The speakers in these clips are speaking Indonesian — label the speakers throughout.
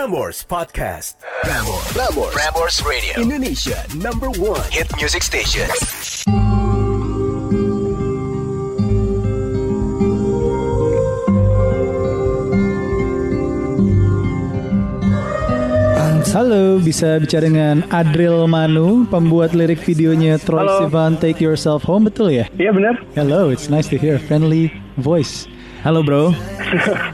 Speaker 1: Prambors Podcast.
Speaker 2: Prambors. Prambors. Prambors Radio.
Speaker 1: Indonesia number one.
Speaker 2: Hit music station.
Speaker 3: Halo, bisa bicara dengan Adril Manu, pembuat lirik videonya Troy. Sivan Take Yourself Home, betul ya?
Speaker 4: Iya benar.
Speaker 3: Hello, it's nice to hear a friendly voice.
Speaker 5: Halo bro.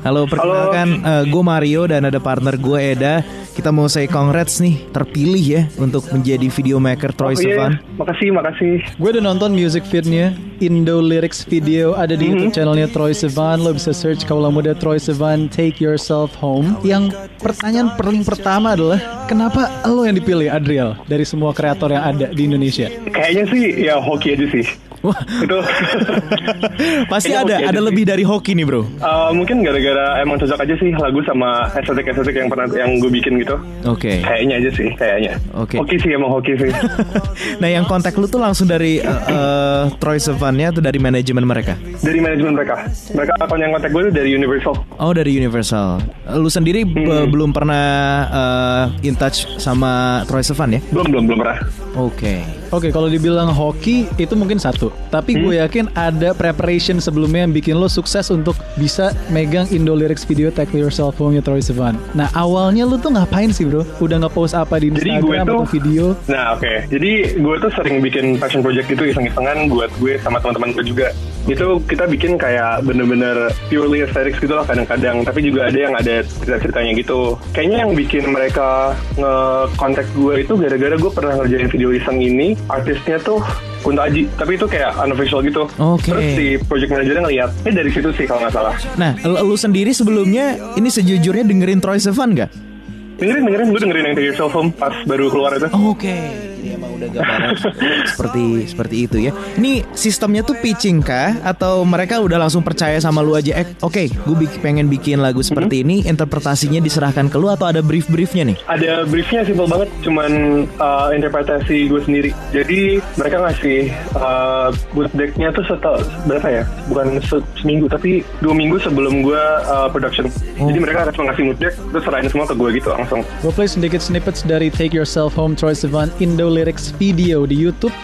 Speaker 5: Halo, perkenalkan gue Mario dan ada partner gue Eda. Kita mau say congrats nih, terpilih ya untuk menjadi video maker Troy
Speaker 4: Oh, iya,
Speaker 5: Sivan.
Speaker 4: makasih, makasih.
Speaker 3: Gue udah nonton music feednya Indo Lyrics video ada di YouTube channelnya Troy Sivan. Lo bisa search kaulah muda Troy Sivan Take Yourself Home. Yang pertanyaan paling pertama adalah kenapa lo yang dipilih Adriel dari semua kreator yang ada di Indonesia?
Speaker 4: Kayaknya sih ya hoki aja sih. Itu
Speaker 5: pasti
Speaker 4: Kayaknya
Speaker 5: ada
Speaker 4: hoki
Speaker 5: ada
Speaker 4: sih.
Speaker 5: lebih dari hoki nih bro.
Speaker 4: uh, mungkin gara-gara emang cocok aja sih lagu sama estetik-estetik yang pernah yang gue bikin gitu.
Speaker 5: Oke.
Speaker 4: Kayaknya aja sih, kayaknya.
Speaker 5: Oke.
Speaker 4: Hoki sih emang hoki sih.
Speaker 5: nah yang kontak lu tuh langsung dari eh, eh, Troy Sivan-nya atau dari manajemen mereka?
Speaker 4: dari manajemen mereka. Mereka akun yang kontak gue tuh dari Universal.
Speaker 5: Oh dari Universal. Lu sendiri
Speaker 4: Hmm.
Speaker 5: belum pernah eh, in touch sama Troy Sivan ya?
Speaker 4: Belum, belum, belum pernah.
Speaker 5: Oke.
Speaker 3: Oke, kalau dibilang hoki itu mungkin satu. Tapi gue yakin ada preparation sebelumnya yang bikin lo sukses untuk bisa megang Indo Lyrics video Take Yourself Home Troy Sivan. Nah, awalnya lo tuh ngapain sih, Bro? Udah nge-post apa di
Speaker 4: Jadi gue
Speaker 3: Instagram
Speaker 4: tuh
Speaker 3: atau video?
Speaker 4: Nah oke, jadi gue tuh sering bikin passion project itu iseng-isengan buat gue sama teman-teman gue juga. Itu kita bikin kayak bener-bener purely aesthetics gitu lah kadang-kadang. Tapi juga ada yang ada cerita-ceritanya gitu. Kayaknya yang bikin mereka nge-contact gue itu gara-gara gue pernah ngerjain video iseng ini. Artisnya tuh Kunto Aji, tapi itu kayak unofficial gitu.
Speaker 5: Oke.
Speaker 4: Terus si project manajernya ngeliat, eh dari situ sih kalau nggak salah.
Speaker 5: Nah, lu, sendiri sebelumnya ini sejujurnya dengerin Troy Sivan gak?
Speaker 4: Dengerin, dengerin, gue dengerin yang Take Yourself Home pas baru keluar itu.
Speaker 5: Oke, emang udah gambaran seperti seperti itu ya. Ini sistemnya tuh pitching kah atau mereka udah langsung percaya sama lu aja? Eh, Oke, gue bik- pengen bikin lagu seperti ini, interpretasinya diserahkan ke lu atau ada brief briefnya nih?
Speaker 4: Ada briefnya simple banget, cuman uh, interpretasi gue sendiri. Jadi mereka ngasih uh, boot decknya tuh setel berapa ya? Bukan se- seminggu, tapi dua minggu sebelum gue uh, production. Jadi mereka harus ngasih mood deck, terus serahin semua ke gue gitu langsung.
Speaker 3: Gue play sedikit snippets dari Take Yourself Home Troy Sivan Indo Lyrics video di YouTube.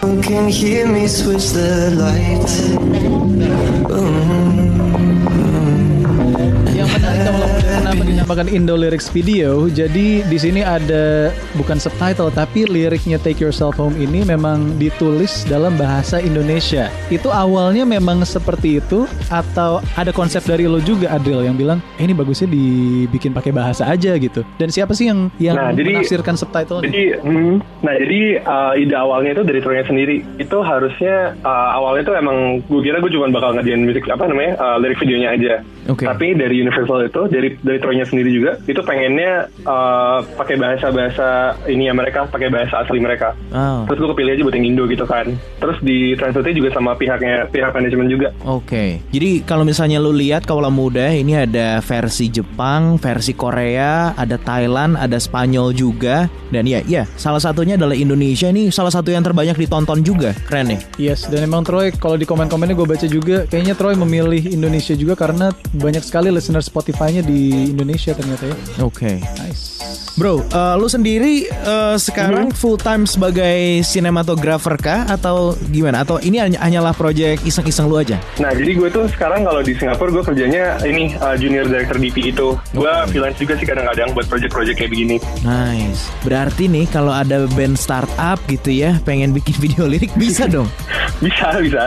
Speaker 3: Dinamakan Indo Lyrics video. Jadi di sini ada bukan subtitle tapi liriknya Take Yourself Home ini memang ditulis dalam bahasa Indonesia. Itu awalnya memang seperti itu atau ada konsep dari lo juga Adril yang bilang eh, ini bagusnya dibikin pakai bahasa aja gitu. Dan siapa sih yang yang
Speaker 4: Nah, jadi-
Speaker 3: menafsirkan subtitle
Speaker 4: Jadi, hmm, nah jadi uh, ide awalnya itu dari Troynya sendiri. Itu harusnya uh, awalnya itu emang gue kira gue cuma bakal ngajain musik apa namanya uh, lirik videonya aja.
Speaker 5: Oke.
Speaker 4: Tapi dari Universal itu, dari dari Troynya sendiri juga, itu pengennya uh, pakai bahasa bahasa ini ya mereka, pakai bahasa asli mereka.
Speaker 5: Oh.
Speaker 4: Terus gue kepilih aja buat yang Indo gitu kan. Terus di translate juga sama pihaknya pihak manajemen juga.
Speaker 5: Oke, jadi kalau misalnya lu lihat Kaula Muda ini ada versi Jepang, versi Korea, ada Thailand, ada Spanyol juga, dan ya, ya salah satunya adalah Indonesia ini salah satu yang terbanyak ditonton juga, keren ya.
Speaker 3: Yes, dan emang Troy kalau di komen-komennya gue baca juga kayaknya Troy memilih Indonesia juga karena banyak sekali listener Spotify-nya di Indonesia ternyata ya.
Speaker 5: Oke,
Speaker 3: Nice.
Speaker 5: Bro, eh, lu sendiri eh, sekarang full time sebagai sinematografer kah atau gimana? Atau ini hanya- hanyalah project iseng-iseng lu aja?
Speaker 4: Nah, jadi gue tuh sekarang kalau di Singapura gue kerjanya ini uh, junior director DP itu. Gue freelance juga sih kadang-kadang buat project-project kayak begini.
Speaker 5: Nice. Berarti nih kalau ada band startup gitu ya, pengen bikin video lirik bisa dong.
Speaker 4: Bisa, bisa.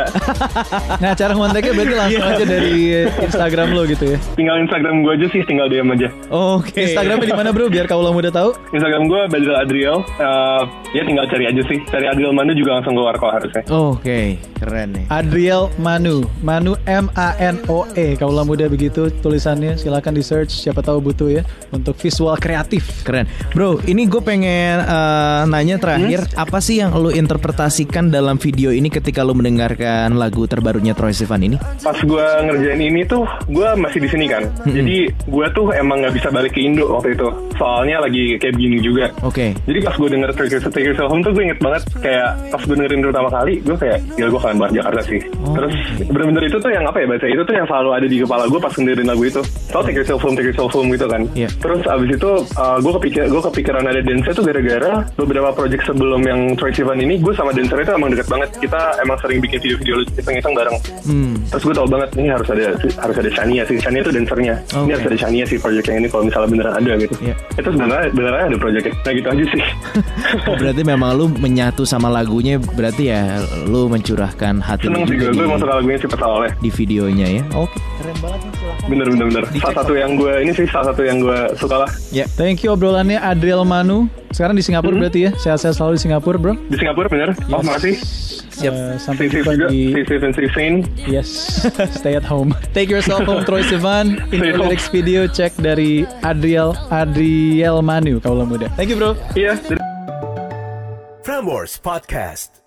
Speaker 3: Nah, cara ngonteknya berarti langsung
Speaker 5: Iya.
Speaker 3: aja dari Instagram lo gitu ya.
Speaker 4: tinggal Instagram gue aja sih, tinggal DM aja.
Speaker 5: Oke.
Speaker 3: Instagramnya di mana bro? Biar kaulah muda tahu.
Speaker 4: Instagram gue Badril Adriel. Uh, ya tinggal cari aja sih. Cari Adriel Manu juga langsung keluar kok harusnya.
Speaker 5: Oke, keren nih.
Speaker 3: Adriel Manu, Manu M A N O E. Kaulah muda begitu tulisannya. Silakan di search. Siapa tahu butuh ya untuk visual kreatif.
Speaker 5: Keren. Bro, ini gue pengen eh, nanya terakhir, apa sih yang lu interpretasikan dalam video ini ketika lu mendengarkan lagu terbarunya Troy Sivan ini?
Speaker 4: Pas gue ngerjain ini tuh, gue masih di sini kan. Jadi gue tuh emang nggak bisa balik ke Indo waktu itu. soalnya lagi kayak begini juga.
Speaker 5: Oke.
Speaker 4: Jadi pas gue denger Take Yourself, Take Yourself Home tuh gue inget banget kayak pas gue dengerin pertama kali gue kayak gila gue kangen banget Jakarta sih. Terus bener-bener itu tuh yang apa ya bahasa itu tuh yang selalu ada di kepala gue pas dengerin lagu itu. So Take Yourself Home, Take Yourself Home gitu kan.
Speaker 5: Iya.
Speaker 4: Terus abis itu uh, gue kepikir gue kepikiran ada dancer tuh gara-gara beberapa project sebelum yang Troy Sivan ini gue sama dancer itu emang deket banget. Kita emang sering bikin video-video iseng-iseng bareng.
Speaker 5: Hmm.
Speaker 4: Terus gue tau banget ini harus ada harus ada Shania sih. Shania itu dancernya. Ini
Speaker 5: Oke.
Speaker 4: harus ada Shania sih project yang ini kalau misalnya beneran ada gitu.
Speaker 5: Iya.
Speaker 4: Itu sebenarnya beneran ada project Nah gitu aja sih.
Speaker 5: Berarti memang lu menyatu sama lagunya berarti ya lu mencurahkan hati lu
Speaker 4: Seneng sih gue, gue masuk lagunya sih oleh.
Speaker 5: di videonya ya. Oke.
Speaker 4: Bener bener bener. Salah satu yang gue ini sih salah satu yang gue suka lah
Speaker 5: Ya.
Speaker 3: Thank you obrolannya Adriel Manu. Sekarang di Singapura berarti ya. Sehat-sehat selalu di Singapura, Bro.
Speaker 4: di Singapura bener. Oh makasih.
Speaker 5: Siap.
Speaker 3: Eh, sampai
Speaker 4: Stay safe
Speaker 3: jumpa
Speaker 4: juga.
Speaker 3: di
Speaker 4: Stay safe and stay sane.
Speaker 3: Yes, stay at home. Take yourself home, Troy Sivan. Info
Speaker 4: home.
Speaker 3: lyrics video cek dari Adriel Adriel Manu, kaulah muda. Thank you, bro.
Speaker 4: Iya.
Speaker 1: Frameworks Podcast.